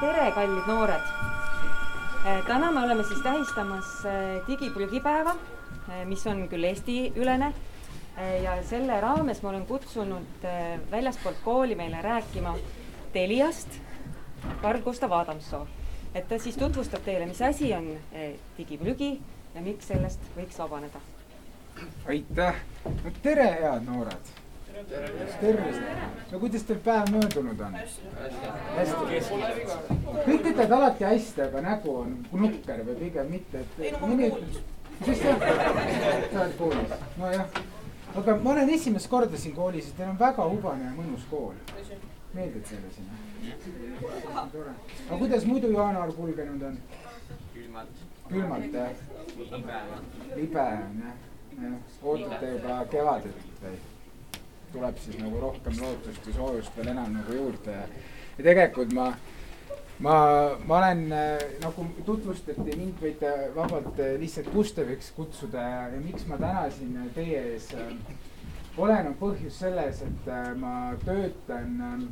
tere, kallid noored! täna me oleme siis tähistamas digiprügipäeva, mis on küll Eesti-ülene ja selle raames ma olen kutsunud väljaspoolt kooli meile rääkima Teliast Karl Gustav Adamsoo. et ta siis tutvustab teile, mis asi on digiprügi ja miks sellest võiks vabaneda. aitäh, no tere, head noored tervist, no kuidas teil päev möödunud on? hästi. kõik ütlevad alati hästi, aga nägu on nukker või pigem mitte, et mõni ütleb, mis asja, sa oled koolis, nojah. aga ma olen esimest korda siin koolis ja teil on väga hubane ja mõnus kool. meeldib teile siin? tore. aga kuidas muidu jaanuar kulgenud on? külmalt. külmalt jah? libe. on jah, jah, ootate juba kevadet või? Tuleb siis nagu rohkem lootust ja soojust veel enam nagu juurde ja, ja tegelikult ma, ma, ma olen nagu tutvustati, mind võite vabalt lihtsalt Gustaviks kutsuda ja, ja miks ma täna siin teie ees olen, on põhjus selles, et ma töötan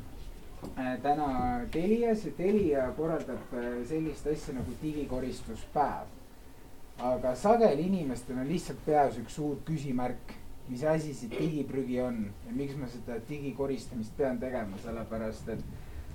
täna Telias ja Telia korraldab sellist asja nagu digikoristuspäev. aga sageli inimestel on lihtsalt peas üks suur küsimärk mis asi see digiprügi on ja miks ma seda digikoristamist pean tegema, sellepärast et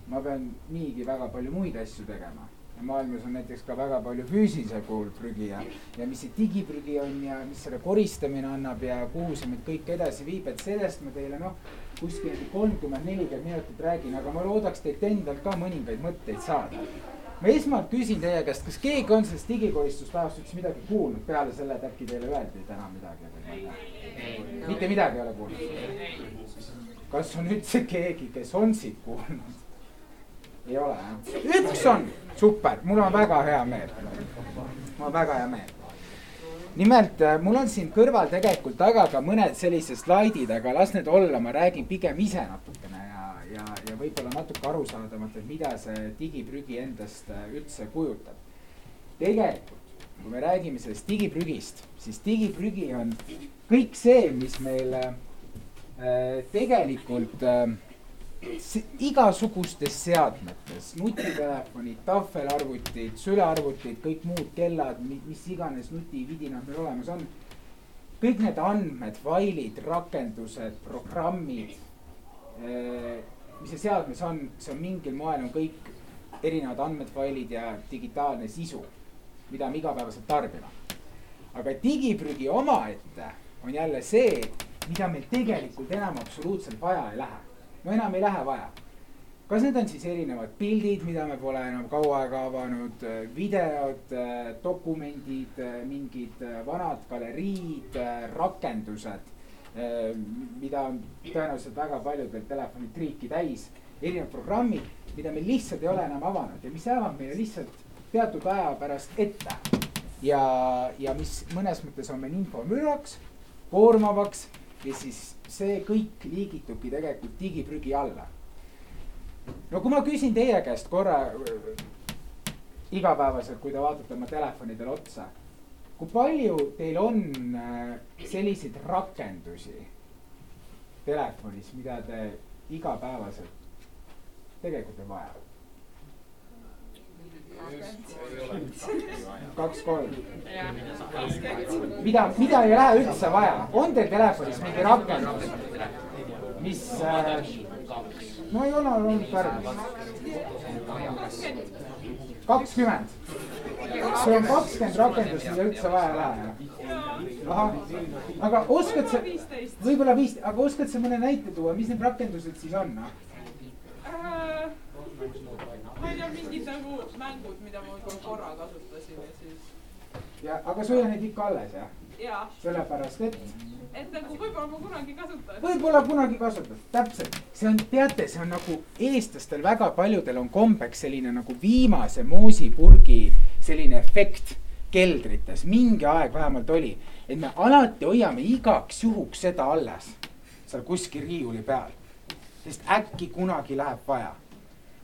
ma pean niigi väga palju muid asju tegema. ja maailmas on näiteks ka väga palju füüsilise kujul prügi ja, ja mis see digiprügi on ja mis selle koristamine annab ja kuhu see meid kõik edasi viib, et sellest ma teile noh, kuskil kolmkümmend, nelikümmend minutit räägin, aga ma loodaks teilt endalt ka mõningaid mõtteid saada ma esmalt küsin teie käest, kas keegi on sellest digikoristuspäevast üldse midagi kuulnud peale selle, et äkki teile öeldi täna midagi? Mitte midagi ei ole kuulnud. kas on üldse keegi, kes on siit kuulnud? ei ole jah? üks on, super, mul on väga hea meel. mul on väga hea meel. nimelt mul on siin kõrval tegelikult taga ka mõned sellised slaidid, aga las need olla, ma räägin pigem ise natukene ja, ja, ja võib-olla natuke arusaadavalt, et mida see digiprügi endast üldse kujutab. tegelikult kui me räägime sellest digiprügist, siis digiprügi on kõik see, mis meil äh, tegelikult äh, igasugustes seadmetes, nutitelefonid, tahvelarvutid, sülearvutid, kõik muud kellad, mis iganes nutividinad meil olemas on. kõik need andmed, failid, rakendused, programmid äh,, mis see seadmes on, see on mingil moel on kõik erinevad andmed, failid ja digitaalne sisu, mida me igapäevaselt tarbime. aga digiprügi omaette on jälle see, mida meil tegelikult enam absoluutselt vaja ei lähe. no enam ei lähe vaja. kas need on siis erinevad pildid, mida me pole enam kaua aega avanud, videod, dokumendid, mingid vanad galeriid, rakendused, mida on tõenäoliselt väga paljudel telefonid triiki täis, erinevad programmid, mida me lihtsalt ei ole enam avanud ja mis jäävad meile lihtsalt teatud aja pärast ette ja, ja mis mõnes mõttes on meil infomüraks koormavaks ja siis see kõik liigitubki tegelikult digiprügi alla. no kui ma küsin teie käest korra igapäevaselt, kui te vaatate oma telefonidele otsa, kui palju teil on äh, selliseid rakendusi telefonis, mida te igapäevaselt tegelikult ei vaja? Kaks-kolm. mida, mida ei lähe üldse vaja, on teil telefonis mingi rakendus, mis äh,, no ei ole olnud tarvis. kakskümmend, sul on kakskümmend rakendust, mida üldse vaja ei lähe. ahah, aga oskad sa, võib-olla viisteist, aga oskad sa mõne näite tuua, mis need rakendused siis on? Noh? Äh, ma ei tea, mingid nagu mängud, mida ma võib-olla korra kasutasin ja siis. ja, aga sul on neid ikka alles jah? jaa. sellepärast, et. et nagu võib-olla ma kunagi kasutan. võib-olla kunagi kasutad, täpselt, see on, teate, see on nagu eestlastel väga paljudel on kombeks selline nagu viimase moosipurgi selline efekt keldrites, mingi aeg vähemalt oli, et me alati hoiame igaks juhuks seda alles seal kuskil riiuli peal, sest äkki kunagi läheb vaja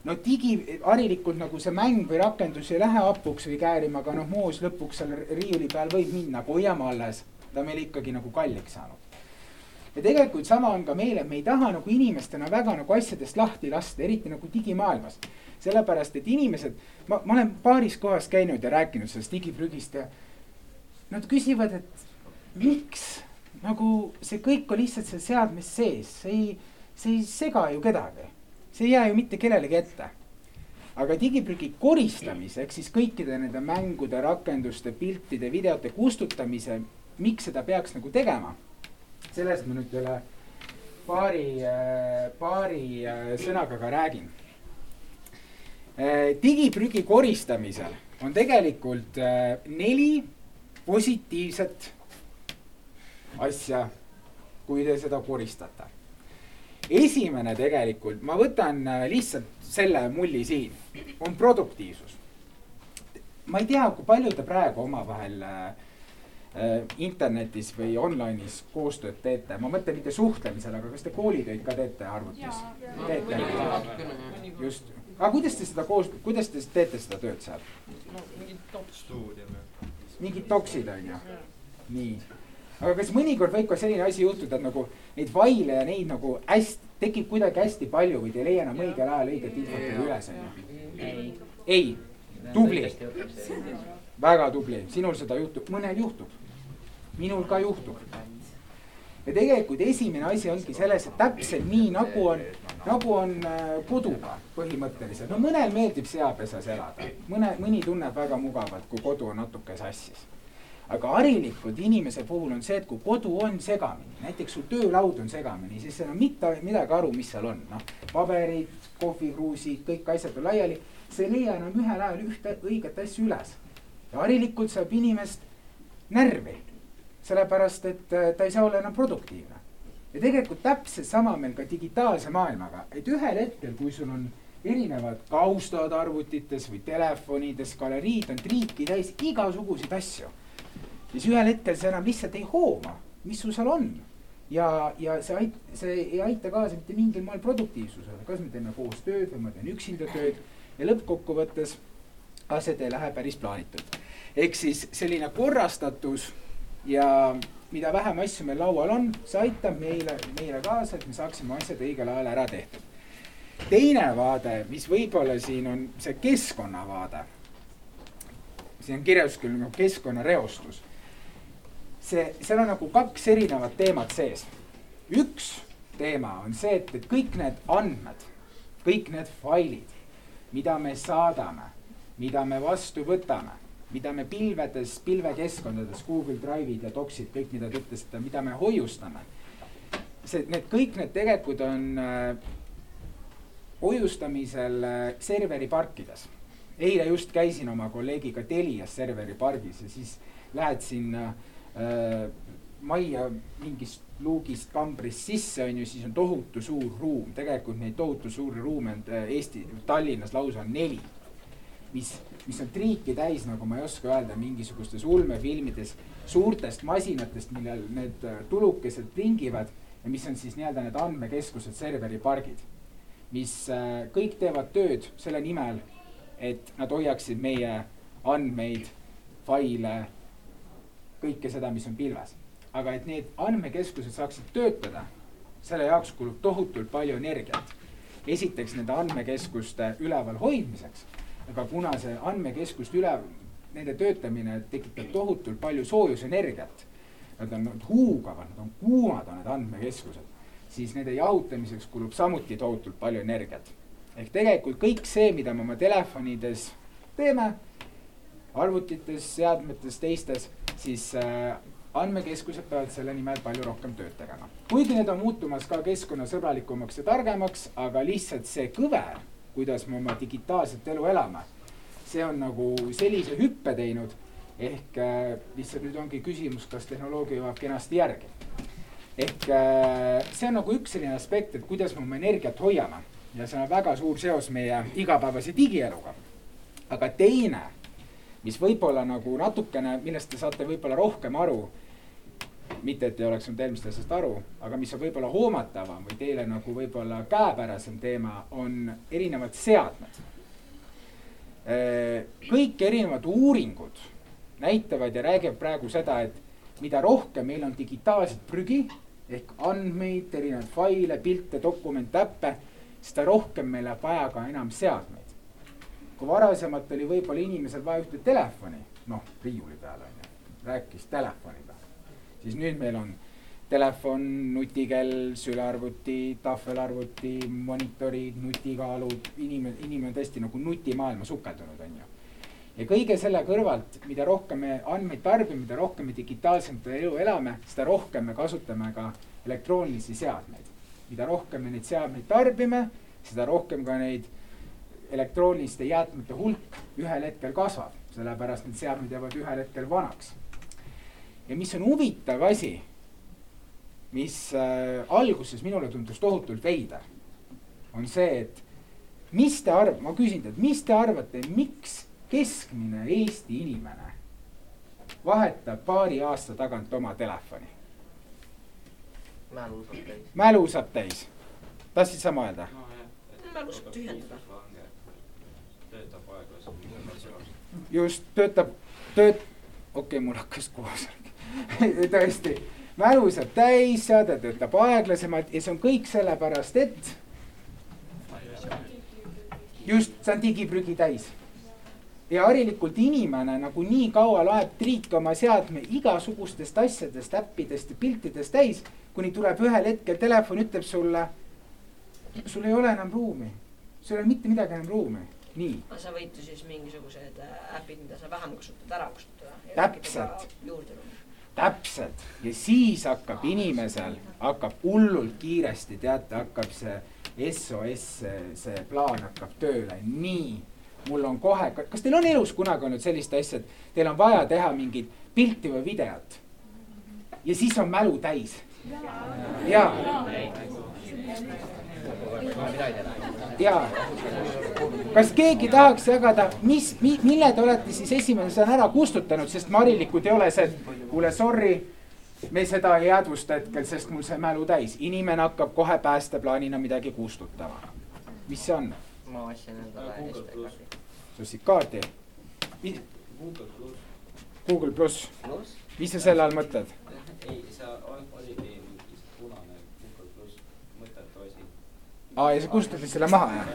no digi, harilikult nagu see mäng või rakendus ei lähe hapuks või käärima, aga noh, moos lõpuks seal riiuli peal võib minna, aga hoiame alles. ta on meil ikkagi nagu kalliks saanud. ja tegelikult sama on ka meil, et me ei taha nagu inimestena väga nagu asjadest lahti lasta, eriti nagu digimaailmas. sellepärast, et inimesed, ma, ma olen paaris kohas käinud ja rääkinud sellest digiprügist ja nad küsivad, et miks nagu see kõik on lihtsalt seal seadmes sees, see ei, see ei sega ju kedagi. See ei jää ju mitte kellelegi ette. aga digiprügi koristamise ehk siis kõikide nende mängude, rakenduste, piltide, videote kustutamise, miks seda peaks nagu tegema sellest ma nüüd teile paari, paari sõnaga ka räägin. digiprügi koristamisel on tegelikult neli positiivset asja, kui te seda koristate. Esimene tegelikult, ma võtan lihtsalt selle mulli siin, on produktiivsus. ma ei tea, kui palju te praegu omavahel äh, Äh, internetis või online'is koostööd teete, ma mõtlen mitte suhtlemisel, aga kas te koolitöid ka teete arvutis? teete? just, aga kuidas te seda koos, kuidas te teete seda tööd seal? mingid doksid on ju? nii, aga kas mõnikord võib ka selline asi juhtuda, et nagu neid faile ja neid nagu hästi, tekib kuidagi hästi palju või te ei leia enam õigel ajal õiget infot üles on ju? ei, tubli, väga tubli, sinul seda juhtub, mõnel juhtub. Minul ka juhtub. ja tegelikult esimene asi ongi selles, et täpselt nii nagu on, nagu on äh, koduga põhimõtteliselt, no mõnel meeldib seapesas elada, mõne, mõni tunneb väga mugavalt, kui kodu on natuke sassis aga harilikult inimese puhul on see, et kui kodu on segamini, näiteks sul töölaud on segamini, siis sa ei saa mitte midagi aru, mis seal on, noh. paberid, kohvikruusid, kõik asjad on laiali, sa ei leia enam ühel ajal ühte õiget asja üles. ja harilikult saab inimest närvi sellepärast et äh, ta ei saa olla enam produktiivne. ja tegelikult täpselt sama meil ka digitaalse maailmaga, et ühel hetkel, kui sul on erinevad kaustad arvutites või telefonides, galeriid on triiki täis igasuguseid asju. Siis ühel hetkel sa enam lihtsalt ei hooma, mis sul seal on. ja, ja see ait-, see ei aita kaasa mitte mingil moel produktiivsusele, kas me teeme koos tööd või ma teen üksinda tööd ja lõppkokkuvõttes asjad ei lähe päris plaanitult. ehk siis selline korrastatus ja mida vähem asju meil laual on, see aitab meile, meile kaasa, et me saaksime asjad õigel ajal ära tehtud. teine vaade, mis võib-olla siin on see keskkonnavaade. siin on kirjas küll nagu keskkonnareostus. See, seal on nagu kaks erinevat teemat sees. üks teema on see, et, et kõik need andmed, kõik need failid, mida me saadame, mida me vastu võtame mida me pilvedes, pilvekeskkondades, Google Drive'id ja Docsid, kõik, mida te ütlesite, mida me hoiustame. see, need kõik need tegelikult on äh, hoiustamisel äh, serveriparkides. eile just käisin oma kolleegiga Telias serveripargis ja siis lähed sinna äh, majja mingist luugist, kambrist sisse on ju, siis on tohutu suur ruum, tegelikult neid tohutu suuri ruume on äh, Eesti, Tallinnas lausa neli mis, mis on triiki täis, nagu ma ei oska öelda, mingisugustes ulmefilmides suurtest masinatest, millel need äh, tulukesed ringivad ja mis on siis nii-öelda need andmekeskused, serveripargid. mis äh, kõik teevad tööd selle nimel, et nad hoiaksid meie andmeid, faile, kõike seda, mis on pilves. aga et need andmekeskused saaksid töötada, selle jaoks kulub tohutult palju energiat. esiteks nende andmekeskuste üleval hoidmiseks aga kuna see andmekeskuste üle, nende töötamine tekitab tohutult palju soojusenergiat. Nad on, huugavad, nad on kuumad, on need andmekeskused, siis nende jahutamiseks kulub samuti tohutult palju energiat. ehk tegelikult kõik see, mida me oma telefonides teeme, arvutites, seadmetes, teistes, siis äh, andmekeskused peavad selle nimel palju rohkem tööd tegema. kuigi need on muutumas ka keskkonnasõbralikumaks ja targemaks, aga lihtsalt see kõver kuidas me oma digitaalset elu elame. see on nagu sellise hüppe teinud, ehk äh, lihtsalt nüüd ongi küsimus, kas tehnoloogia jõuab kenasti järgi. ehk äh, see on nagu üks selline aspekt, et kuidas me oma energiat hoiame ja see on väga suur seos meie igapäevase digieluga. aga teine, mis võib-olla nagu natukene, millest te saate võib-olla rohkem aru mitte, et ei oleks saanud eelmist asjast aru, aga mis on võib-olla hoomatavam või teile nagu võib-olla käepärasem teema, on erinevad seadmed. kõik erinevad uuringud näitavad ja räägivad praegu seda, et mida rohkem meil on digitaalset prügi, ehk andmeid, erinevaid faile, pilte, dokumente, äppe, seda rohkem meil läheb vaja ka enam seadmeid. Kui varasemalt oli võib-olla inimesel vaja ühte telefoni, noh, riiuli peal on ju, rääkis telefoniga, siis nüüd meil on telefon, nutikell, sülearvuti, tahvelarvuti, monitorid, nutikaalud, inimene, inimene on tõesti nagu nutimaailma sukeldunud, on ju. ja kõige selle kõrvalt, mida rohkem me andmeid tarbime, mida rohkem me digitaalset elu elame, seda rohkem me kasutame ka elektroonilisi seadmeid. mida rohkem me neid seadmeid tarbime, seda rohkem ka neid elektrooniliste jäätmete hulk ühel hetkel kasvab, sellepärast need seadmed jäävad ühel hetkel vanaks. ja mis on huvitav asi mis äh, alguses minule tundus tohutult veider, on see, et mis te arv-, ma küsin teilt, mis te arvate, miks keskmine Eesti inimene vahetab paari aasta tagant oma telefoni? mälu saab täis. mälu saab täis. tahtsid sama öelda? mälu saab tühjendada. töötab aeglaselt. Just, töötab, tööt-, okei okay,, mul hakkas koosolek tõesti mälu saab täis, seade töötab aeglasemalt ja see on kõik sellepärast, et just, see on digiprügi täis. ja harilikult inimene nagu nii kaua loeb triike oma seadme igasugustest asjadest, äppidest ja piltidest täis, kuni tuleb ühel hetkel telefon, ütleb sulle, sul ei ole enam ruumi, sul ei ole mitte midagi enam ruumi. Aga sa võid ju siis mingisugused äh, äpid, mida sa vähem kasutad, ära kustutada. Täpselt. täpselt ja siis hakkab inimesel, hakkab hullult kiiresti, teate, hakkab see SOS, see plaan hakkab tööle, nii. mul on kohe, kas teil on elus kunagi olnud sellist asja, et teil on vaja teha mingit pilti või videot? ja siis on mälu täis. jaa. Jaa. kas keegi tahaks jagada, mis mi,, mille te olete siis esimesena ära kustutanud, sest ma harilikult ei ole see, et kuule, sorry, me seda ei jäädvusta hetkel, sest mul see mälu täis. inimene hakkab kohe päästeplaanina midagi kustutama. mis see on? ma ostsin endale SD-kaardi. sa ostsid kaardi? Google pluss. Mis sa selle all mõtled? ei, see oligi mingi punane Google pluss mõttetu asi. Aa, ja sa kustutasid selle maha, jah?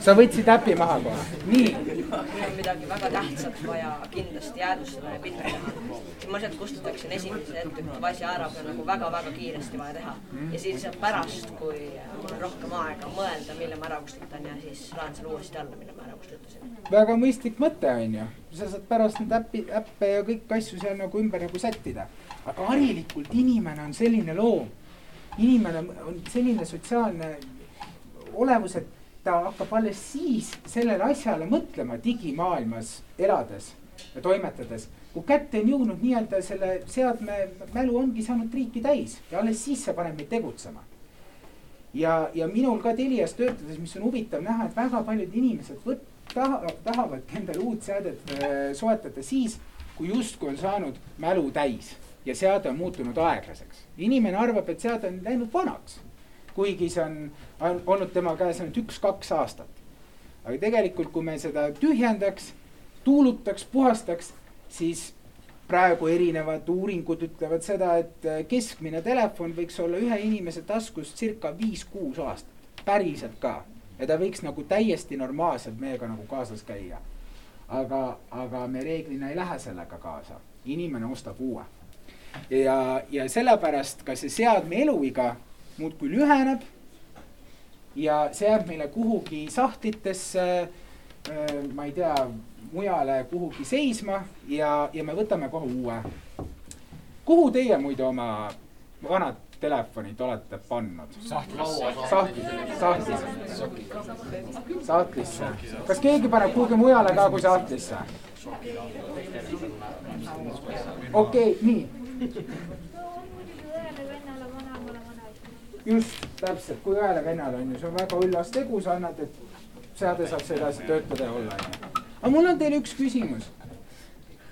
sa võtsid äpi maha kohe, nii. mul on midagi väga tähtsat vaja kindlasti jäädvustada ja pilte teha. ma sealt kustutaksin esimese ettejuhtuva asja ära, kui on nagu väga-väga kiiresti vaja teha. ja siis pärast, kui mul on rohkem aega mõelda, mille ma ära kustutan ja siis laen selle uuesti alla, mille ma ära kustutasin. väga mõistlik mõte, on ju. sa saad pärast neid äppi, äppe ja kõiki asju seal nagu ümber nagu sättida. aga harilikult inimene on selline loom. inimene on selline sotsiaalne olevus, et ta hakkab alles siis sellele asjale mõtlema digimaailmas elades ja toimetades, kui kätte on jõudnud nii-öelda selle seadme mälu ongi saanud triiki täis ja alles siis see paneb meid tegutsema. ja, ja minul ka Telias töötades, mis on huvitav näha, et väga paljud inimesed võt-, taha, tahavadki endale uut seadet äh, soetada siis, kui justkui on saanud mälu täis ja seade on muutunud aeglaseks. inimene arvab, et seade on läinud vanaks kuigi see on, olnud tema käes ainult üks-kaks aastat. aga tegelikult, kui me seda tühjendaks, tuulutaks, puhastaks, siis praegu erinevad uuringud ütlevad seda, et keskmine telefon võiks olla ühe inimese taskus circa viis-kuus aastat, päriselt ka. ja ta võiks nagu täiesti normaalselt meiega nagu kaasas käia. aga, aga me reeglina ei lähe sellega kaasa, inimene ostab uue. ja, ja sellepärast ka see seadme eluiga muudkui lüheneb. ja see jääb meile kuhugi sahtlitesse, ma ei tea, mujale kuhugi seisma ja, ja me võtame kohe uue. kuhu teie muide oma vanad telefonid olete pannud? sahtlisse. sahtlisse, sahtlisse. sahtlisse. kas keegi paneb kuhugi mujale ka kui sahtlisse? okei okay,, nii just, täpselt, kui ühele vennale on ju, see on väga üllas tegu, sa annad, et seade saaks edasi töötada ja olla, onju. aga mul on teile üks küsimus.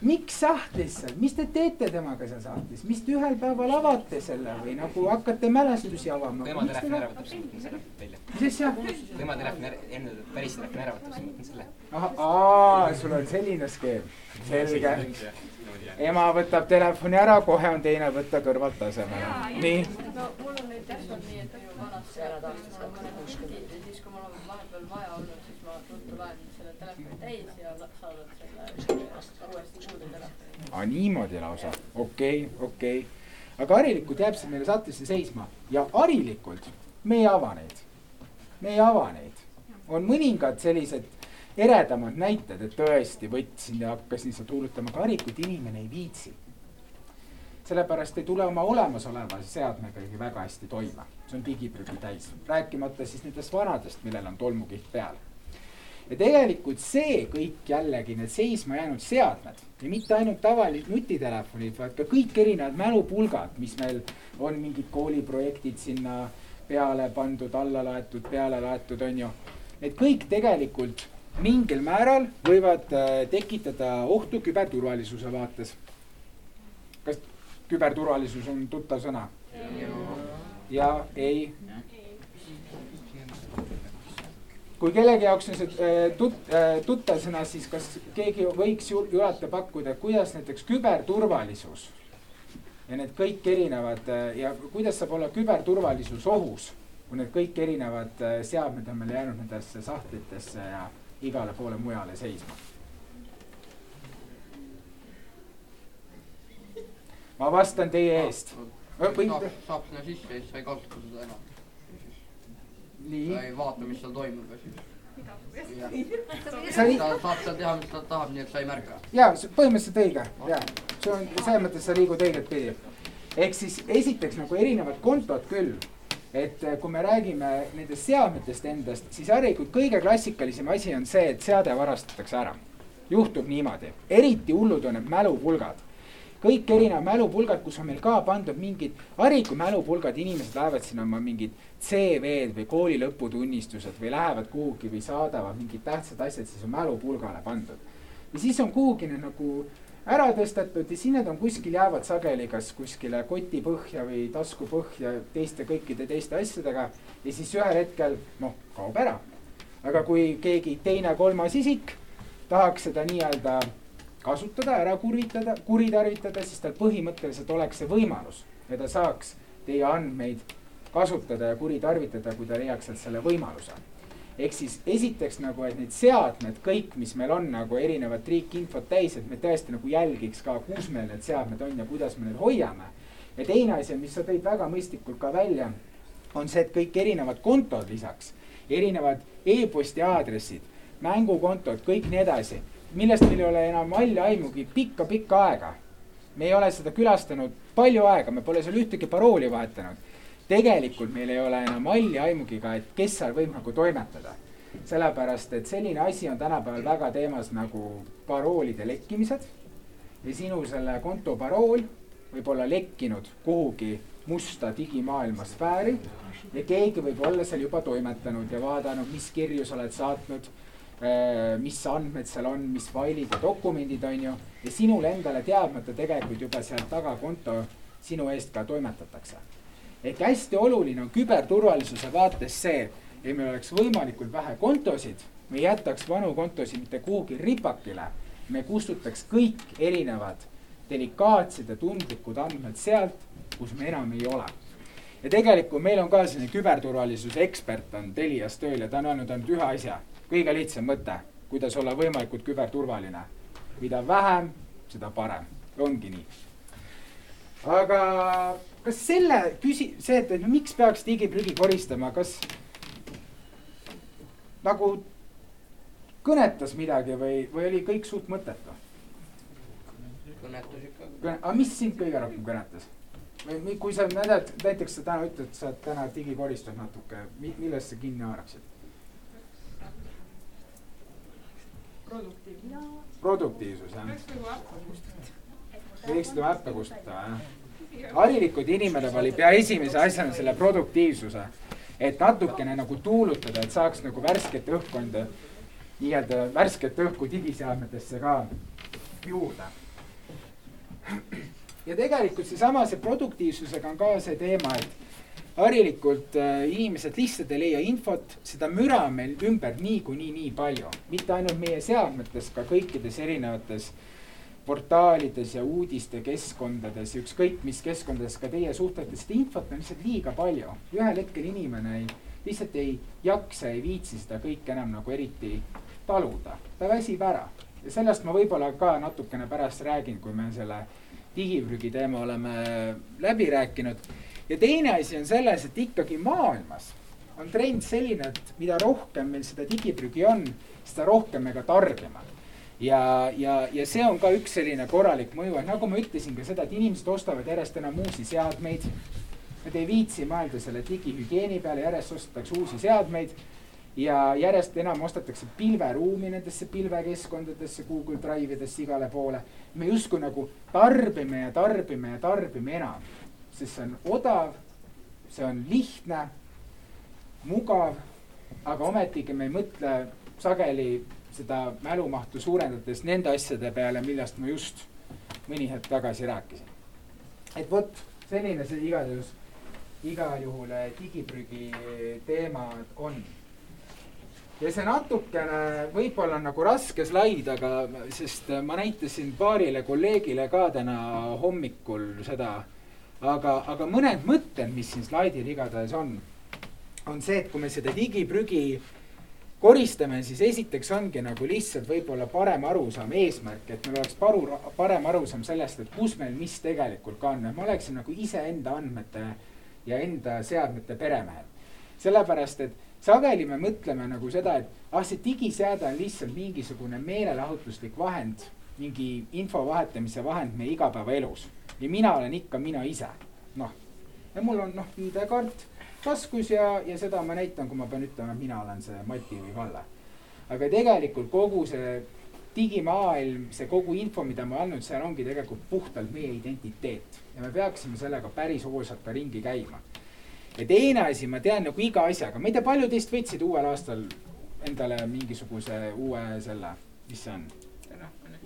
miks sahtlisse, mis te teete temaga seal sahtlis, mis te ühel päeval avate selle või nagu hakkate mälestusi avama? kui ema telefoni ära võtab, võtan selle välja. mis asja? kui ema telefoni ära, enne päris telefoni ära võtab, siis ma võtan selle. ahah, sul on selline skeem, selge. Ema võtab telefoni ära, kohe on teine võtta kõrvalt asemele. nii, no mul on näiteks on nii, et minu vanasti ära taastas ka mõned kuskil ja siis, kui mul on vahepeal vaja olnud, siis ma ruttu laen selle telefoni täis ja saadan selle uuesti telefoni. aa niimoodi lausa, okei okay,, okei okay.. aga harilikult jääb see meile saatesse seisma ja harilikult me ei ava neid, me ei ava neid. on mõningad sellised eredamad näited, et tõesti võtsin ja hakkasin seda huulutama, aga harilikult inimene ei viitsi. sellepärast ei tule oma olemasoleva seadmega ikkagi väga hästi toime, see on digiprügi täis, rääkimata siis nendest vanadest, millel on tolmukiht peal ja tegelikult see kõik jällegi need seisma jäänud seadmed ja mitte ainult tavalised nutitelefonid, vaid ka kõik erinevad mälupulgad, mis meil on mingid kooliprojektid sinna peale pandud, alla laetud, peale laetud, on ju. Need kõik tegelikult mingil määral võivad äh, tekitada ohtu küberturvalisuse vaates. kas küberturvalisus on tuttav sõna? ja ei kui kellegi jaoks on see äh, tut-, tuttav sõna, siis kas keegi võiks ju- julata pakkuda, kuidas näiteks küberturvalisus ja need kõik erinevad äh, ja kuidas saab olla küberturvalisus ohus, kui need kõik erinevad äh, seadmed on meil jäänud nendesse sahtlitesse ja igale poole mujale seisma. ma vastan teie eest. saab, sinna sisse ja siis sa ei kasuta seda enam. nii sa, ei vaata, mis seal toimub ja siis. sa ei, ta saab seal teha, mis ta tahab, nii et sa ei märka. ja põhimõtteliselt õige ja see on selles mõttes sa liigud õiget pidi. ehk siis esiteks nagu erinevad kontod küll, et eh, kui me räägime nendest seadmetest endast, siis harilikult kõige klassikalisem asi on see, et seade varastatakse ära. juhtub niimoodi, eriti hullud on need mälupulgad kõik erinevad mälupulgad, kus on meil ka pandud mingid hariku mälupulgad, inimesed lähevad sinna oma mingid CV-d või kooli lõputunnistused või lähevad kuhugi või saadavad mingid tähtsad asjad, siis on mälupulgale pandud. ja siis on kuhugi need nagu ära tõstetud ja siis need on kuskil jäävad sageli kas kuskile koti põhja või tasku põhja teiste kõikide teiste asjadega ja siis ühel hetkel noh, kaob ära. aga kui keegi teine, kolmas isik tahaks seda nii-öelda kasutada, ära kuritada, kuritarvitada, siis tal põhimõtteliselt oleks see võimalus ja ta saaks teie andmeid kasutada ja kuritarvitada, kui ta leiaks sealt selle võimaluse. Ehk siis esiteks nagu, et need seadmed kõik, mis meil on nagu erinevat riikinfot täis, et me tõesti nagu jälgiks ka, kus meil need seadmed on ja kuidas me neid hoiame. ja teine asi, mis sa tõid väga mõistlikult ka välja, on see, et kõik erinevad kontod lisaks, erinevad e-posti aadressid, mängukontod, kõik nii edasi millest meil ei ole enam halli aimugi pikka-pikka aega. me ei ole seda külastanud palju aega, me pole seal ühtegi parooli vahetanud. Tegelikult meil ei ole enam halli aimugi ka, et kes seal võib nagu toimetada. sellepärast, et selline asi on tänapäeval väga teemas nagu paroolide lekkimised. ja sinu selle konto parool võib olla lekkinud kuhugi musta digimaailma sfääri ja keegi võib olla seal juba toimetanud ja vaadanud, mis kirju sa oled saatnud mis andmed seal on, mis failid ja dokumendid on ju ja sinul endale teadmata tegelikult juba sealt taga konto sinu eest ka toimetatakse. Ehk hästi oluline on küberturvalisuse vaates see, et meil oleks võimalikult vähe kontosid, me ei jätaks vanu kontosid mitte kuhugi ripakile, me kustutaks kõik erinevad delikaatsed ja tundlikud andmed sealt, kus me enam ei ole. Ja tegelikult meil on ka selline küberturvalisuse ekspert on Telias tööl ja ta on öelnud ainult ühe asja. Kõige lihtsam mõte, kuidas olla võimalikult küberturvaline. mida vähem, seda parem, ongi nii. aga kas selle küsi-, see, et, et no miks peaks digiprügi koristama, kas nagu kõnetas midagi või, või oli kõik suht mõttetu? kõnetus ikka. aga mis sind kõige rohkem kõnetas? või kui sa näed, näiteks sa täna ütled, sa täna digikoristad natuke, millest sa kinni haaraksid? produktiivne. produktiivsus jah, peaks nagu äppe kustutama. võiksid oma äppe kustutada jah. Harilikult inimene valib ja esimese asjana selle produktiivsuse, et natukene nagu tuulutada, et saaks nagu värsket õhkkonda, nii-öelda värsket õhku digiseadmetesse ka juurde. ja tegelikult seesama, see produktiivsusega on ka see teema, et harilikult äh, inimesed lihtsalt ei leia infot, seda müra on meil ümber niikuinii nii palju, mitte ainult meie seadmetes, ka kõikides erinevates portaalides ja uudistekeskkondades, ükskõik mis keskkondades ka teie suhtlete, seda infot on lihtsalt liiga palju. ühel hetkel inimene ei, lihtsalt ei jaksa, ei viitsi seda kõike enam nagu eriti taluda, ta väsib ära. ja sellest ma võib-olla ka natukene pärast räägin, kui me selle digiprügi teema oleme läbi rääkinud. ja teine asi on selles, et ikkagi maailmas on trend selline, et mida rohkem meil seda digiprügi on, seda rohkem me ka tarbime ja, ja, ja see on ka üks selline korralik mõju, et nagu ma ütlesin ka seda, et inimesed ostavad järjest enam uusi seadmeid. Nad ei viitsi mõelda selle digihügieeni peale, järjest ostetakse uusi seadmeid ja järjest enam ostetakse pilveruumi nendesse pilvekeskkondadesse, Google Drive idesse, igale poole. me justkui nagu tarbime ja tarbime ja tarbime enam, sest see on odav, see on lihtne, mugav, aga ometigi me ei mõtle sageli seda mälumahtu suurendades nende asjade peale, millest ma just mõni hetk tagasi rääkisin. et vot selline see igal juhul, igal juhul digiprügi teema on. ja see natukene võib-olla nagu raske slaid, aga sest ma näitasin paarile kolleegile ka täna hommikul seda, aga, aga mõned mõtted, mis siin slaidil igatahes on, on see, et kui me seda digiprügi koristame, siis esiteks ongi nagu lihtsalt võib-olla parem arusaam, eesmärk, et meil oleks paru, parem arusaam sellest, et kus meil mis tegelikult ka on, et ma oleksin nagu iseenda andmete ja enda seadmete peremehed. sellepärast, et sageli me mõtleme nagu seda, et ah, see digiseade on lihtsalt mingisugune meelelahutuslik vahend, mingi info vahetamise vahend meie igapäevaelus ja mina olen ikka mina ise, noh. ja mul on noh, ID-kaart taskus ja, ja seda ma näitan, kui ma pean ütlema, et mina olen see Mati või Kalle. aga tegelikult kogu see digimaailm, see kogu info, mida ma andnud, seal ongi tegelikult puhtalt meie identiteet ja me peaksime sellega päris hoolsalt ka ringi käima. ja teine asi, ma tean nagu iga asjaga, ma ei tea, paljud teist võtsid uuel aastal endale mingisuguse uue selle, mis see on?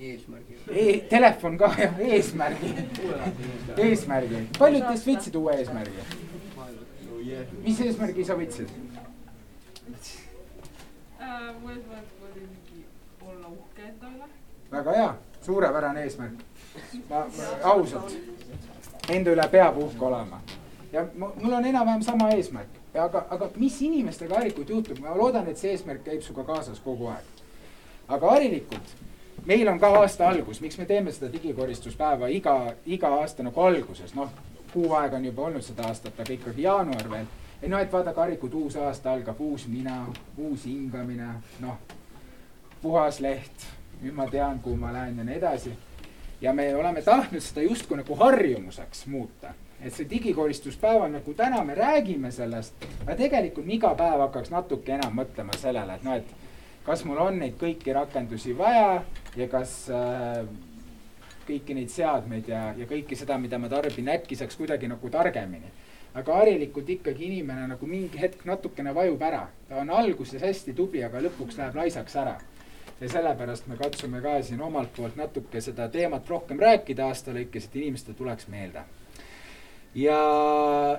eesmärgi e. Telefon ka jah, eesmärgi eesmärgi, paljud teist võtsid uue eesmärgi? Mis eesmärgi sa võtsid? Äh, mu eesmärk oli olla uhke enda üle. väga hea, suurepärane eesmärk. ma, ma ausalt, enda üle peab uhke olema ja mul on enam-vähem sama eesmärk, aga, aga mis inimestega harilikult juhtub, ma loodan, et see eesmärk käib sinuga kaasas kogu aeg. aga harilikult, meil on ka aasta algus, miks me teeme seda digikoristuspäeva iga, iga aasta nagu alguses, noh kuu aega on juba olnud seda aastat, aga ikkagi jaanuar veel. ei noh, et vaadake, harikud, uus aasta algab, uus mina, uus hingamine, noh, puhas leht, nüüd ma tean, kuhu ma lähen ja nii edasi. ja me oleme tahtnud seda justkui nagu harjumuseks muuta, et see digikoristuspäev on nagu täna me räägime sellest, aga tegelikult me iga päev hakkaks natuke enam mõtlema sellele, et noh, et kas mul on neid kõiki rakendusi vaja ja kas äh, kõiki neid seadmeid ja, ja kõike seda, mida ma tarbin, äkki saaks kuidagi nagu targemini. aga harilikult ikkagi inimene nagu mingi hetk natukene vajub ära, ta on alguses hästi tubli, aga lõpuks läheb laisaks ära. ja sellepärast me katsume ka siin omalt poolt natuke seda teemat rohkem rääkida aasta lõikes, et inimestel tuleks meelde ja,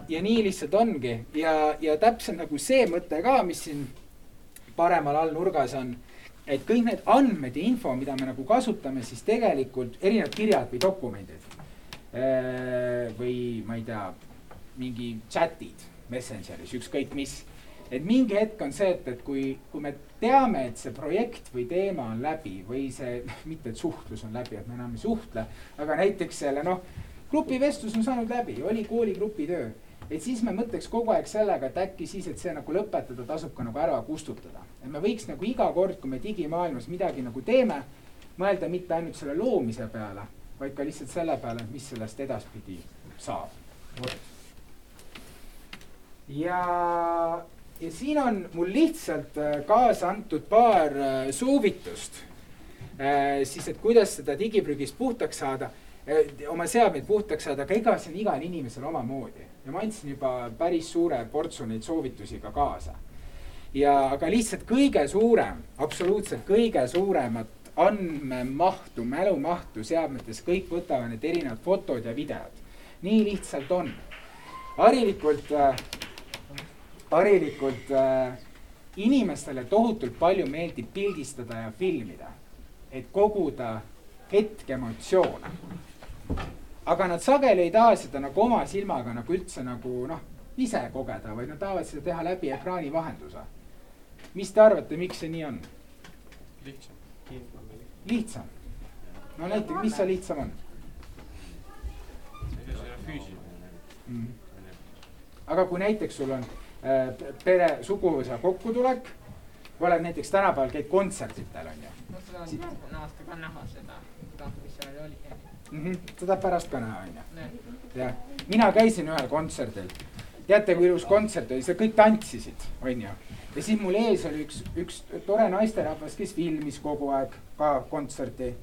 ja nii lihtsalt ongi ja, ja täpselt nagu see mõte ka, mis siin paremal all nurgas on et kõik need andmed ja info, mida me nagu kasutame, siis tegelikult erinevad kirjad või dokumendid. Äh, või ma ei tea, mingi chat'id Messengeris, ükskõik mis. et mingi hetk on see, et, et kui, kui me teame, et see projekt või teema on läbi või see, mitte et suhtlus on läbi, et me enam ei suhtle, aga näiteks selle noh, grupivestlus on saanud läbi, oli kooligrupi töö et siis me mõtleks kogu aeg sellega, et äkki siis, et see nagu lõpetada, tasub ka nagu ära kustutada. Et me võiks nagu iga kord, kui me digimaailmas midagi nagu teeme, mõelda mitte ainult selle loomise peale, vaid ka lihtsalt selle peale, mis sellest edaspidi saab. ja, ja siin on mul lihtsalt äh, kaasa antud paar äh, soovitust äh, siis, et kuidas seda digiprügist puhtaks saada oma seadmeid puhtaks saada, aga ega see on igal inimesel omamoodi ja ma andsin juba päris suure portsu neid soovitusi ka kaasa. Ja, aga lihtsalt kõige suurem, absoluutselt kõige suuremat andmemahtu, mälumahtu seadmetes, kõik võtavad need erinevad fotod ja videod. nii lihtsalt on. harilikult äh,, harilikult äh, inimestele tohutult palju meeldib pildistada ja filmida, et koguda hetkeemotsioone. aga nad sageli ei taha seda nagu oma silmaga nagu üldse nagu noh, ise kogeda, vaid nad tahavad seda teha läbi ekraani vahenduse. Mis te arvate, miks see nii on? lihtsam. lihtsam. no näiteks, mis see lihtsam on? mm.? aga kui näiteks sul on äh, pere, suguvõsa kokkutulek, oled näiteks tänapäeval käid kontsertidel onju. no seda on järgmine aasta ka näha seda, seda, mis seal oli mm. -hmm. seda pärast ka näha onju. jah, mina käisin ühel kontserdil. teate, kui ilus kontsert oli, seal kõik tantsisid, onju. Ja siis mul ees oli üks, üks tore naisterahvas, kes filmis kogu aeg ka kontserti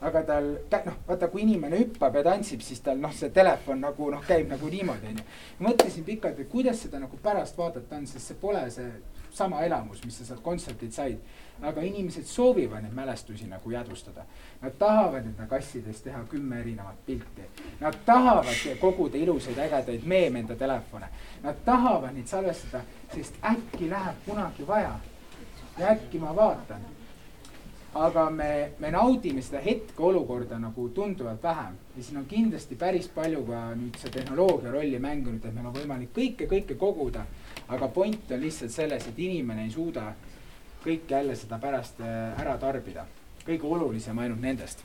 aga tal, noh, vaata, kui inimene hüppab ja tantsib, siis tal noh, see telefon nagu noh, käib nagu niimoodi, onju. mõtlesin pikalt, et kuidas seda nagu pärast vaadata on, sest see pole see sama elamus, mis sa sealt kontsertilt said. aga inimesed soovivad neid mälestusi nagu jäädvustada. Nad tahavad enda kassidest teha kümme erinevat pilti. Nad tahavad koguda ilusaid ägedaid meeme enda telefone. Nad tahavad neid salvestada, sest äkki läheb kunagi vaja. ja äkki ma vaatan aga me, me naudime seda hetkeolukorda nagu tunduvalt vähem ja siin on kindlasti päris palju ka nüüd see tehnoloogia rolli mänginud, et meil on võimalik kõike, kõike koguda. aga point on lihtsalt selles, et inimene ei suuda kõike jälle seda pärast äh, ära tarbida. kõige olulisem ainult nendest.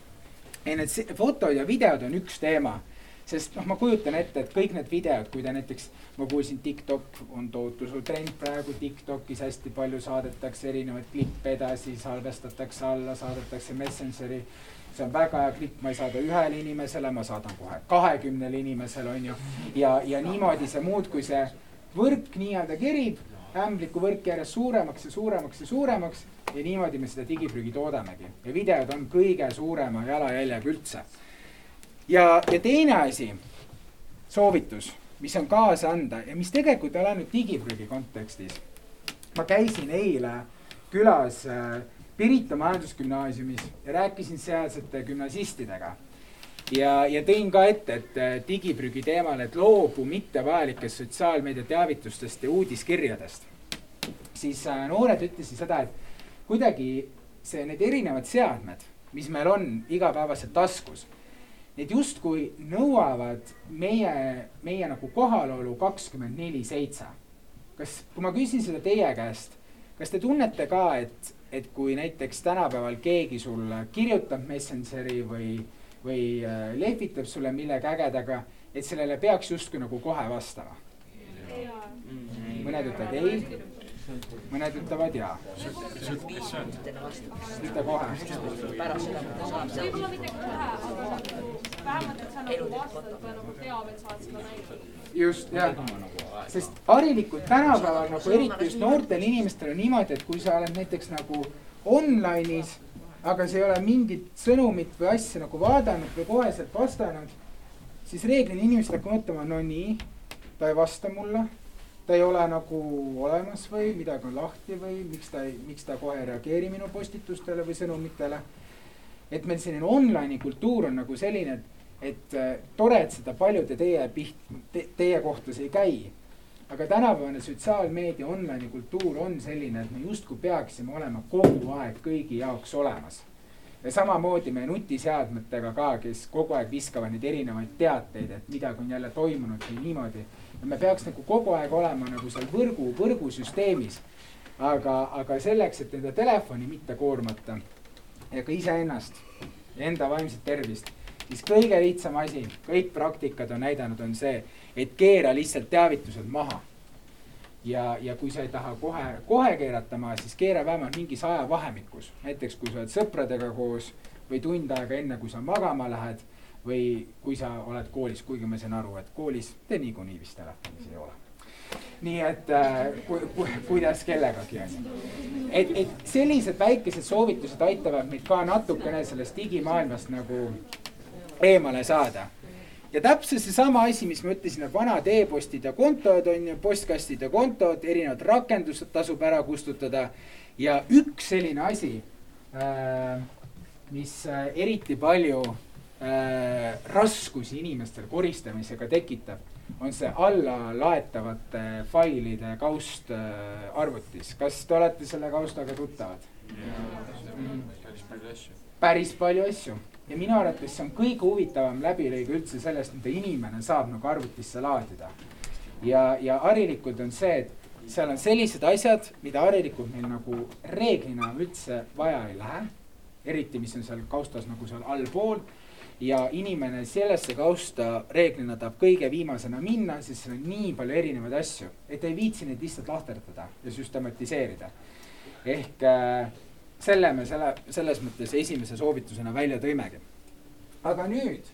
ei, need fotod ja videod on üks teema sest noh, ma kujutan ette, et kõik need videod, kui te näiteks, ma kuulsin, TikTok on tohutu suur trend praegu, TikTokis hästi palju saadetakse erinevaid klippe edasi, salvestatakse alla, saadetakse Messengeri. see on väga hea klipp, ma ei saada ühele inimesele, ma saadan kohe kahekümnele inimesele, on ju. ja, ja niimoodi see muudkui see võrk nii-öelda kerib, ämbliku võrk järjest suuremaks ja suuremaks ja suuremaks ja niimoodi me seda digiprügi toodamegi ja videod on kõige suurema jalajäljega üldse ja, ja teine asi, soovitus, mis on kaasa anda ja mis tegelikult ei ole ainult digiprügi kontekstis. ma käisin eile külas äh, Pirita Majandusgümnaasiumis ja rääkisin sealsete gümnasistidega. ja, ja tõin ka ette, et äh, digiprügi teemal, et loobu mittevajalikest sotsiaalmeedia teavitustest ja uudiskirjadest. siis äh, noored ütlesid seda, et kuidagi see, need erinevad seadmed, mis meil on igapäevaselt taskus need justkui nõuavad meie, meie nagu kohalolu kakskümmend neli seitse. kas, kui ma küsin seda teie käest, kas te tunnete ka, et, et kui näiteks tänapäeval keegi sulle kirjutab Messengeri või, või äh, lehvitab sulle millegi ägedaga, et sellele peaks justkui nagu kohe vastama? mõned ütlevad ei mõned ütlevad jaa. mitte kohe. võib-olla mitte kohe, aga vähemalt, et sa nagu vastad või nagu teab, et sa oled seda näinud. just, jah. sest harilikult tänapäeval nagu eriti just noortel inimestel on niimoodi, et kui sa oled näiteks nagu online'is, aga sa ei ole mingit sõnumit või asja nagu vaadanud või koheselt vastanud, siis reeglina inimesed hakkavad mõtlema, no nii, ta ei vasta mulle ta ei ole nagu olemas või midagi on lahti või miks ta ei, miks ta kohe ei reageeri minu postitustele või sõnumitele. et meil selline online'i kultuur on nagu selline, et, et äh, tore, et seda paljude teie piht- te,, teie kohta see ei käi. aga tänapäevane sotsiaalmeedia online'i kultuur on selline, et me justkui peaksime olema kogu aeg kõigi jaoks olemas ja samamoodi meie nutiseadmetega ka, kes kogu aeg viskavad neid erinevaid teateid, et midagi on jälle toimunud või niimoodi ja me peaks nagu kogu aeg olema nagu seal võrgu, võrgusüsteemis. aga, aga selleks, et enda telefoni mitte koormata ja ka iseennast ja enda vaimset tervist, siis kõige lihtsam asi, kõik praktikad on näidanud, on see, et keera lihtsalt teavitused maha. Ja, ja kui sa ei taha kohe, kohe keerata maha, siis keera vähemalt mingis ajavahemikus, näiteks kui sa oled sõpradega koos või tund aega enne, kui sa magama lähed või kui sa oled koolis, kuigi ma saan aru, et koolis te niikuinii vist telefonis ei ole. nii et äh, ku, ku, kuidas kellegagi on ju. et, et sellised väikesed soovitused aitavad meid ka natukene sellest digimaailmast nagu eemale saada ja täpselt seesama asi, mis ma ütlesin, et vanad e-postid ja kontod on ju, postkastid ja kontod, erinevad rakendused tasub ära kustutada. ja üks selline asi äh,, mis äh, eriti palju äh, raskusi inimestel koristamisega tekitab, on see allalaetavate failide kaust arvutis. kas te olete selle kaustaga tuttavad? päris palju asju. Ja minu arvates see on kõige huvitavam läbilõige üldse sellest, mida inimene saab nagu arvutisse laadida. ja, ja harilikult on see, et seal on sellised asjad, mida harilikult meil nagu reeglina üldse vaja ei lähe. eriti, mis on seal kaustas nagu seal allpool ja inimene sellesse kausta reeglina tahab kõige viimasena minna, sest seal on nii palju erinevaid asju, et ei viitsi neid lihtsalt lahterdada ja süstematiseerida. ehk äh, selle me selle, selles mõttes esimese soovitusena välja tõimegi. aga nüüd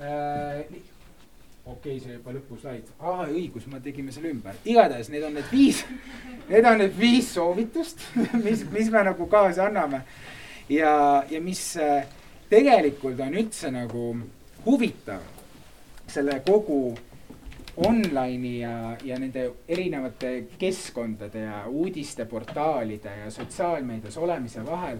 äh,. okei okay,, see juba lõpuslaid, aa õigus, me tegime selle ümber, igatahes need on need viis, need on need viis soovitust, mis, mis me nagu kaasa anname. ja, ja mis äh, tegelikult on üldse nagu huvitav selle kogu online'i ja, ja nende erinevate keskkondade ja uudisteportaalide ja sotsiaalmeedias olemise vahel.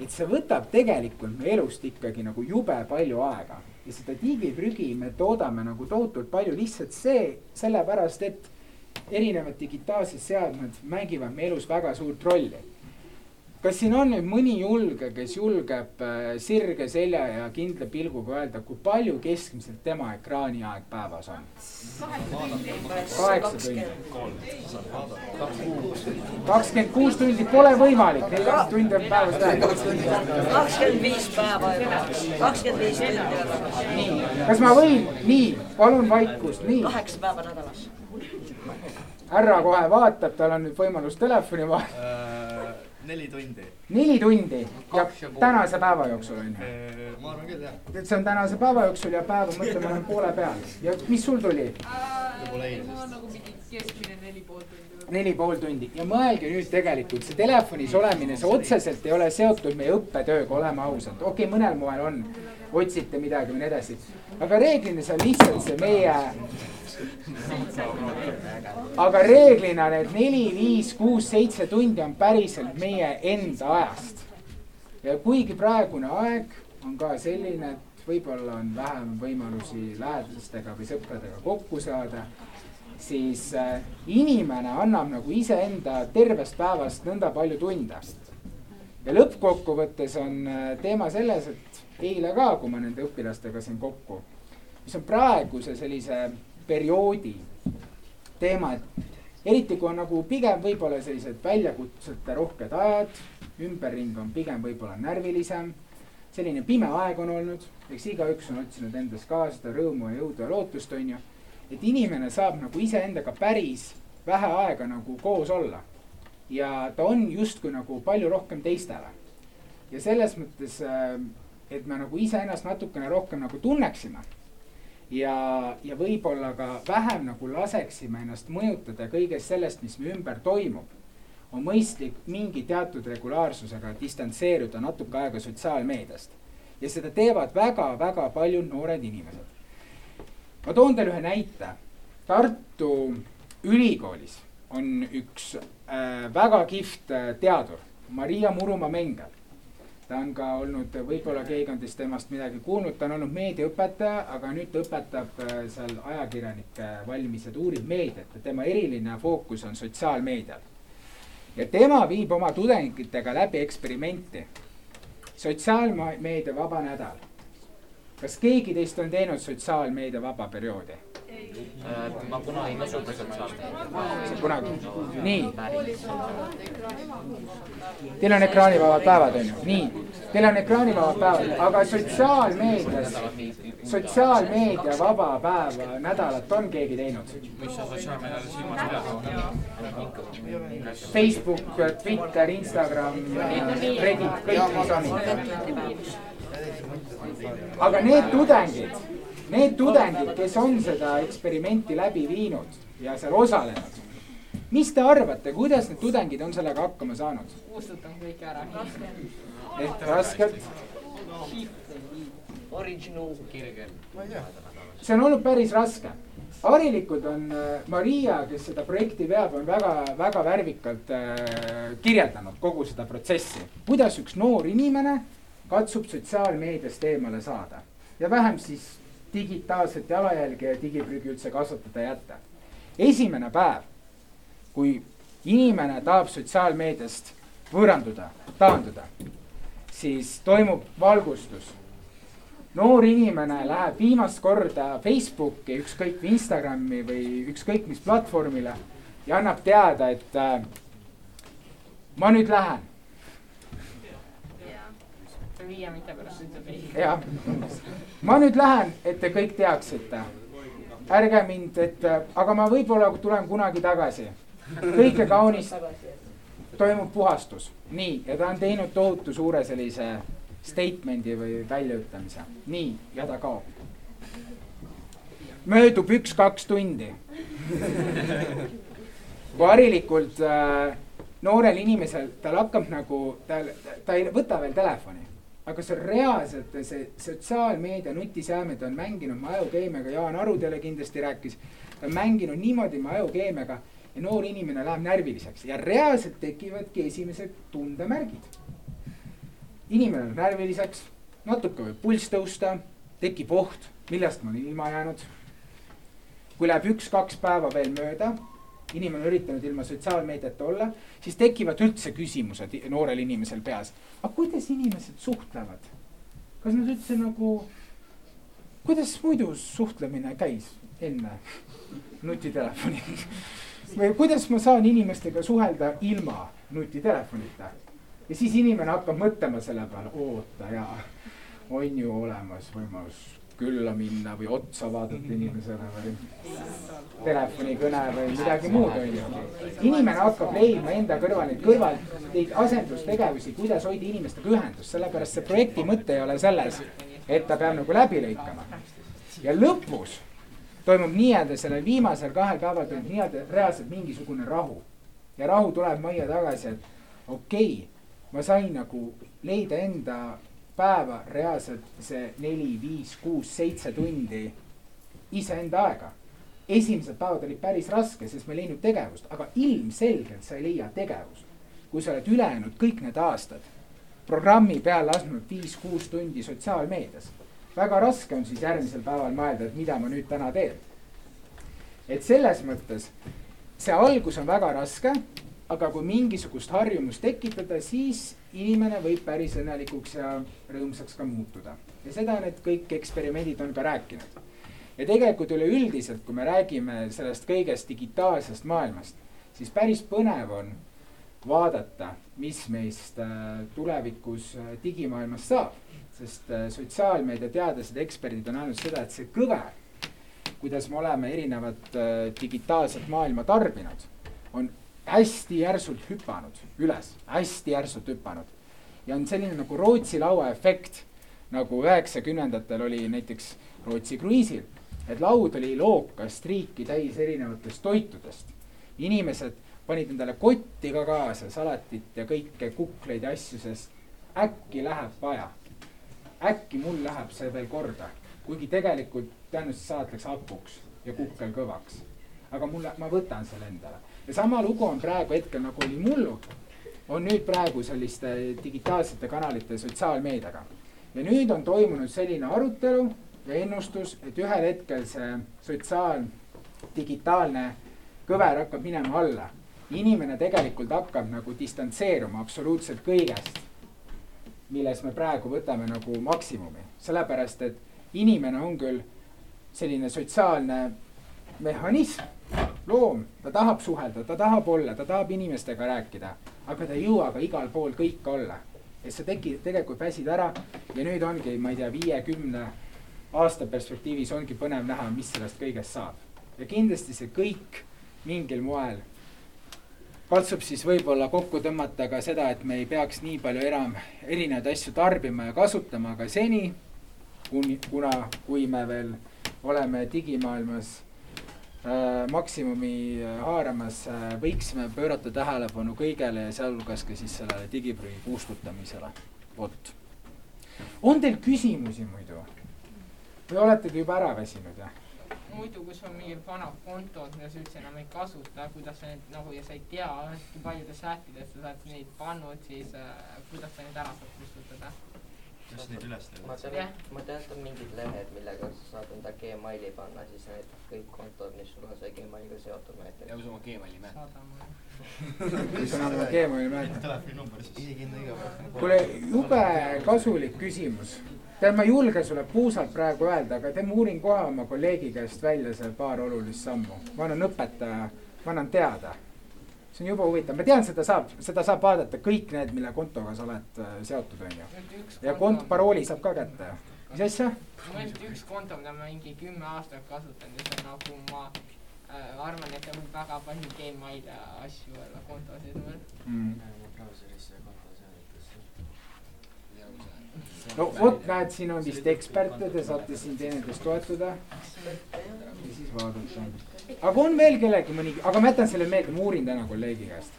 et see võtab tegelikult meie elust ikkagi nagu jube palju aega ja seda digiprügi me toodame nagu tohutult palju lihtsalt see, sellepärast et erinevad digitaalsed seadmed mängivad meie elus väga suurt rolli kas siin on nüüd mõni julge, kes julgeb äh, sirge selja ja kindla pilguga öelda, kui palju keskmiselt tema ekraaniaeg päevas on? kaheksa tundi. kakskümmend kuus tundi pole võimalik, neljakümne tundi on päevas vähe. kakskümmend viis päeva juba, kakskümmend viis tundi. nii, kas ma võin, nii, palun vaikust, nii. kaheksa päeva nädalas. härra kohe vaatab, tal on nüüd võimalus telefoni vaadata Äh, neli tundi. neli tundi ja tänase päeva jooksul on ju? ma arvan küll jah, et see on tänase päeva jooksul ja päeva mõtleme olen poole peal ja mis sul tuli? võib-olla eilsest. ma nagu mingi keskmine neli pool tundi. neli pool tundi ja mõelge nüüd tegelikult see telefonis olemine, see otseselt ei ole seotud meie õppetööga, oleme ausad, okei okay,, mõnel moel on, otsite midagi või nii edasi. aga reeglina see on lihtsalt see meie. Aga reeglina need neli, viis, kuus, seitse tundi on päriselt meie enda ajast. ja kuigi praegune aeg on ka selline, et võib-olla on vähem võimalusi lähedastega või sõpradega kokku saada siis äh, inimene annab nagu iseenda tervest päevast nõnda palju tunde. ja lõppkokkuvõttes on äh, teema selles, et eile ka, kui ma nende õpilastega siin kokku, mis on praeguse sellise perioodi teema, et eriti kui on nagu pigem võib-olla sellised väljakutsete rohked ajad, ümberring on pigem võib-olla närvilisem, selline pime aeg on olnud, eks igaüks on otsinud endas ka seda rõõmu ja jõudu ja lootust, on ju et inimene saab nagu iseendaga päris vähe aega nagu koos olla. ja ta on justkui nagu palju rohkem teistele. ja selles mõttes, et me nagu iseennast natukene rohkem nagu tunneksime. Ja, ja võib-olla ka vähem nagu laseksime ennast mõjutada kõigest sellest, mis meie ümber toimub. on mõistlik mingi teatud regulaarsusega distantseeruda natuke aega sotsiaalmeediast. ja seda teevad väga-väga paljud noored inimesed ma toon teile ühe näite. Tartu Ülikoolis on üks äh, väga kihvt äh, teadur, Maria Murumaa Mengel. Ta on ka olnud, võib-olla keegi on teist temast midagi kuulnud, ta on olnud meediaõpetaja, aga nüüd ta õpetab äh, seal ajakirjanike valmised, uurib meediat ja tema eriline fookus on sotsiaalmeedial. ja tema viib oma tudengitega läbi eksperimenti. sotsiaalmeedia vaba nädal kas keegi teist on teinud sotsiaalmeedia vaba perioodi? ma kunagi kasutan sotsiaalmeediat. kunagi? nii. Teil on ekraanivabad päevad, on ju? nii. Teil on ekraanivabad päevad, aga sotsiaalmeedias, sotsiaalmeedia vaba päeva nädalat on keegi teinud? mis sa sotsiaalmeedial silmas pead? Facebook, Twitter, Instagram, Reddit, kõik mis on aga need tudengid, need tudengid, kes on seda eksperimenti läbi viinud ja seal osalenud, mis te arvate, kuidas need tudengid on sellega hakkama saanud? kustutan kõik ära. et raskelt, see on olnud päris raske. harilikult on äh, Maria, kes seda projekti veab, on väga-väga värvikalt äh, kirjeldanud kogu seda protsessi, kuidas üks noor inimene katsub sotsiaalmeediast eemale saada ja vähem siis digitaalset jalajälge ja digiprügi üldse kasvatada jätta. esimene päev, kui inimene tahab sotsiaalmeediast võõranduda, taanduda, siis toimub valgustus. noor inimene läheb viimast korda Facebooki, ükskõik või Instagrami või ükskõik mis platvormile ja annab teada, et äh, ma nüüd lähen viie mitte pärast ütleb ei. jah, ma nüüd lähen, et te kõik teaksite. ärge mind, et aga ma võib-olla tulen kunagi tagasi. kõike kaunist, toimub puhastus, nii, ja ta on teinud tohutu suure sellise statement'i või väljaütlemise, nii, ja ta kaob. möödub üks-kaks tundi. kui harilikult äh, noorel inimesel, tal hakkab nagu, tal, ta ei võta veel telefoni aga on reaalselt, see sotsiaalmeedia nutiseamed on mänginud mu ajukeemiaga, Jaan Aru teile kindlasti rääkis. ta on mänginud niimoodi mu ajukeemiaga ja noor inimene läheb närviliseks ja reaalselt tekivadki esimesed tundemärgid. inimene läheb närviliseks, natuke võib pulss tõusta, tekib oht, millest ma olen ilma jäänud. kui läheb üks-kaks päeva veel mööda inimene on üritanud ilma sotsiaalmeediata olla, siis tekivad üldse küsimused noorel inimesel peas. aga kuidas inimesed suhtlevad? kas nad üldse nagu, kuidas muidu suhtlemine käis enne nutitelefoni või kuidas ma saan inimestega suhelda ilma nutitelefonita? ja siis inimene hakkab mõtlema selle peale, oota jaa, on ju olemas võimalus külla minna või otsa vaadata inimesele või telefonikõne või midagi muud, on ju. inimene hakkab leidma enda kõrval neid kõrval, neid asendustegevusi, kuidas hoida inimestega ühendust, sellepärast see projekti mõte ei ole selles, et ta peab nagu läbi lõikama. ja lõpus toimub nii-öelda sellel viimasel kahel päeval toimub nii-öelda reaalselt mingisugune rahu. ja rahu tuleb majja tagasi, et okei okay,, ma sain nagu leida enda päeva reaalselt see neli, viis, kuus, seitse tundi iseenda aega. esimesed päevad olid päris raske, sest ma ei leidnud tegevust, aga ilmselgelt sa ei leia tegevust. kui sa oled ülejäänud kõik need aastad programmi peale lasknud viis-kuus tundi sotsiaalmeedias. väga raske on siis järgmisel päeval mõelda, et mida ma nüüd täna teen. et selles mõttes see algus on väga raske, aga kui mingisugust harjumust tekitada, siis inimene võib päris õnnelikuks ja rõõmsaks ka muutuda. ja seda need kõik eksperimendid on ka rääkinud. ja tegelikult üleüldiselt, kui me räägime sellest kõigest digitaalsest maailmast, siis päris põnev on vaadata, mis meist äh, tulevikus äh, digimaailmas saab. sest äh, sotsiaalmeedia teadlased, eksperdid on öelnud seda, et see kõver, kuidas me oleme erinevat digitaalset maailma tarbinud, on hästi järsult hüpanud üles, hästi järsult hüpanud. ja on selline nagu Rootsi laua efekt, nagu üheksakümnendatel oli näiteks Rootsi kruiisil, et laud oli lookast riiki täis erinevatest toitudest. inimesed panid endale kotti ka kaasa, salatit ja kõike kukleid ja asju, sest äkki läheb vaja. äkki mul läheb see veel korda, kuigi tegelikult tõenäoliselt saadetakse hapuks ja kukkel kõvaks. aga mulle, ma võtan selle endale ja sama lugu on praegu hetkel nagu oli mullu, on nüüd praegu selliste digitaalsete kanalite sotsiaalmeediaga. ja nüüd on toimunud selline arutelu ja ennustus, et ühel hetkel see sotsiaal, digitaalne kõver hakkab minema alla. inimene tegelikult hakkab nagu distantseeruma absoluutselt kõigest, milles me praegu võtame nagu maksimumi, sellepärast et inimene on küll selline sotsiaalne mehhanism loom, ta tahab suhelda, ta tahab olla, ta tahab inimestega rääkida, aga ta ei jõua ka igal pool kõik olla. et sa tegi, tegelikult väsid ära ja nüüd ongi, ma ei tea, viiekümne aasta perspektiivis ongi põnev näha, mis sellest kõigest saab. ja kindlasti see kõik mingil moel katsub siis võib-olla kokku tõmmata ka seda, et me ei peaks nii palju enam erinevaid asju tarbima ja kasutama, aga seni, kuna, kui me veel oleme digimaailmas maksimumi äh, haaramas äh, võiksime pöörata tähelepanu kõigele ja sealhulgas ka siis sellele digiprügi kustutamisele. vot. on teil küsimusi muidu? või olete te juba ära väsinud, jah? muidu, kui sul on mingid vanad kontod, mida sa üldse enam ei kasuta, kuidas sa neid nagu ja sa ei tea hästi paljudes äppides sa oled neid pannud, siis äh, kuidas sa neid ära saad kustutada? Kas neid üles tean, ma tean, et on mingid lehed, millega sa saad enda Gmaili panna, siis näiteks kõik kontod, mis sul on see Gmailiga seotud ja näiteks. kui sa oma Gmaili mulle. kui sul on Gmaili mäletad. telefoninumber siis. isegi enda igapäevane. kuule, jube kasulik küsimus. tead, ma ei julge sulle puusalt praegu öelda, aga teeme uurin kohe oma kolleegi käest välja seal paar olulist sammu. ma olen õpetaja, ma annan teada. See on jube huvitav, ma tean, seda saab, seda saab vaadata kõik need, mille kontoga sa oled äh, seotud, onju. ja kont-, parooli saab ka kätte mis asja? mul on üks konto, mida ma mingi kümme aastat kasutanud ja see on nagu ma äh, arvan, et on väga palju Gmaili asju olla konto sees. Mm. no vot, näed, siin on vist eksperte, te saate siin teineteist toetuda. Ja siis vaadata. aga on veel kellegi mõni, aga ma jätan selle meelde, ma uurin täna kolleegi käest.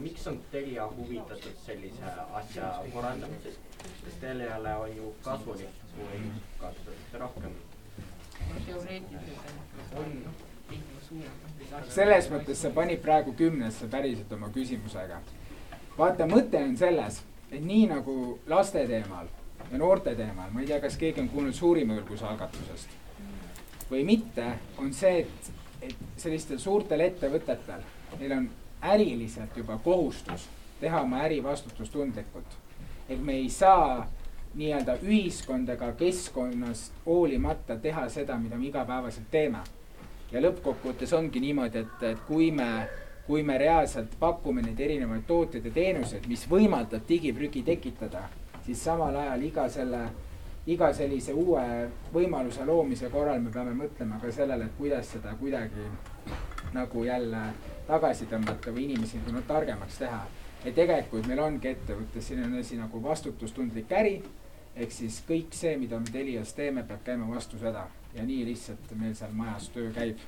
miks on Telia huvitatud sellise asja korraldamisest, sest Teliale on ju kasulik, kui kasutatakse rohkem. teoreetiliselt on lihtne suurem. selles mõttes sa panid praegu kümnesse päriselt oma küsimusega. vaata, mõte on selles, et nii nagu laste teemal ja noorte teemal, ma ei tea, kas keegi on kuulnud Suurima Ülguse algatusest või mitte, on see, et, et sellistel suurtel ettevõtetel, neil on äriliselt juba kohustus teha oma äri vastutustundlikult. et me ei saa nii-öelda ühiskond ega keskkonnast hoolimata teha seda, mida me igapäevaselt teeme ja lõppkokkuvõttes ongi niimoodi, et, et kui me, kui me reaalselt pakume neid erinevaid tooteid ja teenuseid, mis võimaldab digiprügi tekitada, siis samal ajal iga selle, iga sellise uue võimaluse loomise korral me peame mõtlema ka sellele, et kuidas seda kuidagi nagu jälle tagasi tõmmata või inimesi nagu targemaks teha. ja tegelikult meil ongi ettevõttes selline asi nagu vastutustundlik äri ehk siis kõik see, mida me Telias teeme, peab käima vastu seda ja nii lihtsalt meil seal majas töö käib.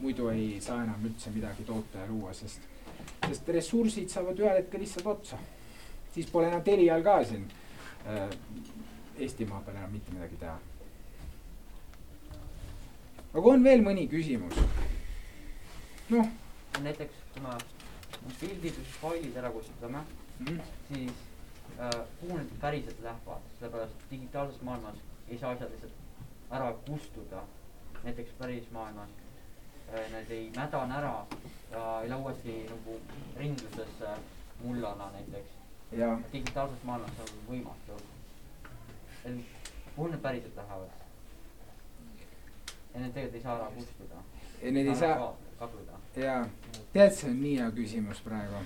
muidu ei saa enam üldse midagi toota ja luua, sest, sest ressursid saavad ühel hetkel lihtsalt otsa. siis pole enam Telial ka siin äh, Eestimaa peal enam mitte midagi teha. aga on veel mõni küsimus? noh näiteks kui me pildid või failid ära kustutame mm., siis äh, kuhu need päriselt lähevad, sellepärast digitaalses maailmas ei saa asjad lihtsalt ära kustuda. näiteks päris maailmas äh, need ei mädane ära ja ei lähe uuesti nagu ringlusesse mullana näiteks. Digitaalses maailmas on võimatu. Kuhu need päriselt lähevad? ja need tegelikult ei saa ära kustuda. Ja need ei saa- kaduda. jaa, tead, see on nii hea küsimus praegu.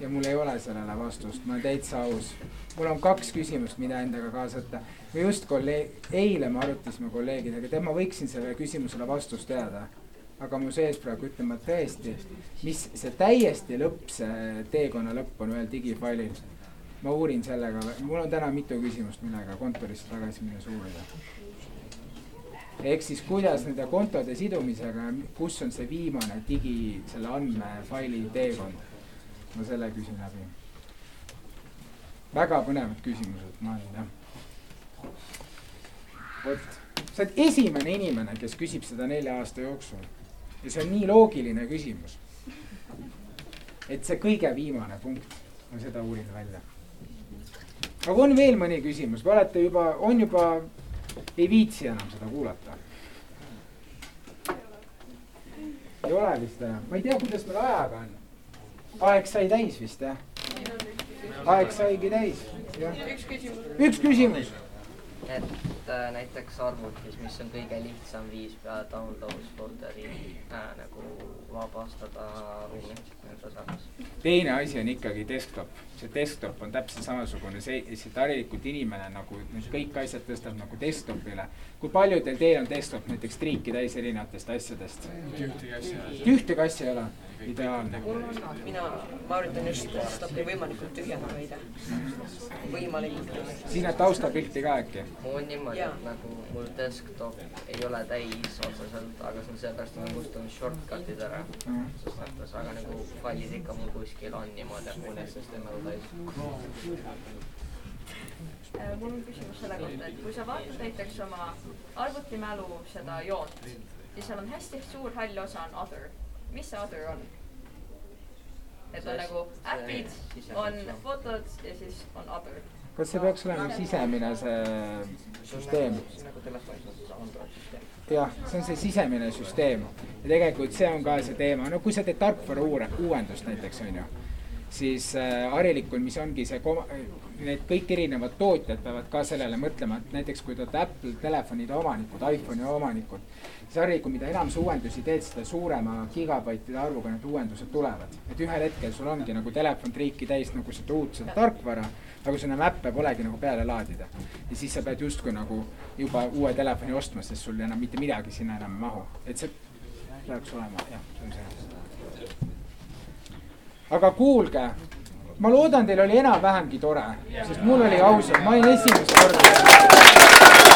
ja mul ei ole sellele vastust, ma olen täitsa aus. mul on kaks küsimust, mida endaga kaasa võtta. me just kolleeg, eile me arutasime kolleegidega, tead, ma võiksin sellele küsimusele vastust teada. aga mu sees praegu ütleb, ma tõesti, mis see täiesti lõpp, see teekonna lõpp on ühel digifailil. Ma uurin sellega, mul on täna mitu küsimust, millega kontorisse tagasi minnes uurida ehk siis kuidas nende kontode sidumisega, kus on see viimane digi, selle andmefaili teekond? ma selle küsin läbi. väga põnevad küsimused, ma olen jah. vot, sa oled esimene inimene, kes küsib seda nelja aasta jooksul ja see on nii loogiline küsimus. et see kõige viimane punkt, ma seda uurin välja. Aga on veel mõni küsimus, olete juba, on juba ei viitsi enam seda kuulata. ei ole vist enam, ma ei tea, kuidas meil ajaga on. aeg sai täis vist jah? aeg saigi täis, jah. üks küsimus. Et äh, näiteks arvutis, mis on kõige lihtsam viis peale download folder'i äh, nagu vabastada ruumi enda osas. teine asi on ikkagi desktop, see desktop on täpselt samasugune, see, see harilikult inimene nagu need kõik asjad tõstab nagu desktopile. kui paljudel teil on desktop näiteks triiki täis erinevatest asjadest? Ühtegi asja ei ole. ühtegi asja ei ole, ideaalne. mina, ma üritan just desktopi võimalikult tühjana hoida. võimalikult. siin on taustapilti ka äkki? mul on niimoodi, et nagu mul desktop ei ole täis otseselt, aga see on sellepärast, et ma kustutan shortcut'id ära Mhm. ses mõttes, aga nagu failid ikka mul kuskil on niimoodi, et mul SSD mälu täis. Äh, mul on küsimus selle kohta, et kui sa vaatad näiteks oma arvutimälu seda joont, siis seal on hästi suur hall osa on other. Mis see other on? et on nagu äpid, on fotod ja siis on other. kas see peaks olema sisemine see süsteem? nagu jah, see on see sisemine süsteem ja tegelikult see on ka see teema, no kui sa teed tarkvara uure, uuendust näiteks on ju, siis äh, harilikul, mis ongi see, need kõik erinevad tootjad peavad ka sellele mõtlema, et näiteks kui te olete Apple telefonide omanikud, iPhone'i omanikud, siis harilikul, mida enam sa uuendusi teed, seda suurema gigabaitide arvuga need uuendused tulevad. et ühel hetkel sul ongi nagu telefon triiki täis nagu seda uut seda tarkvara, aga sul enam äppe polegi nagu peale laadida. ja siis sa pead justkui nagu juba uue telefoni ostma, sest sul enam mitte midagi sinna enam ei mahu, et see peaks olema, jah, see on see. Aga kuulge, ma loodan, teil oli enam-vähemgi tore, sest mul oli ausalt, ma olin esimest korda.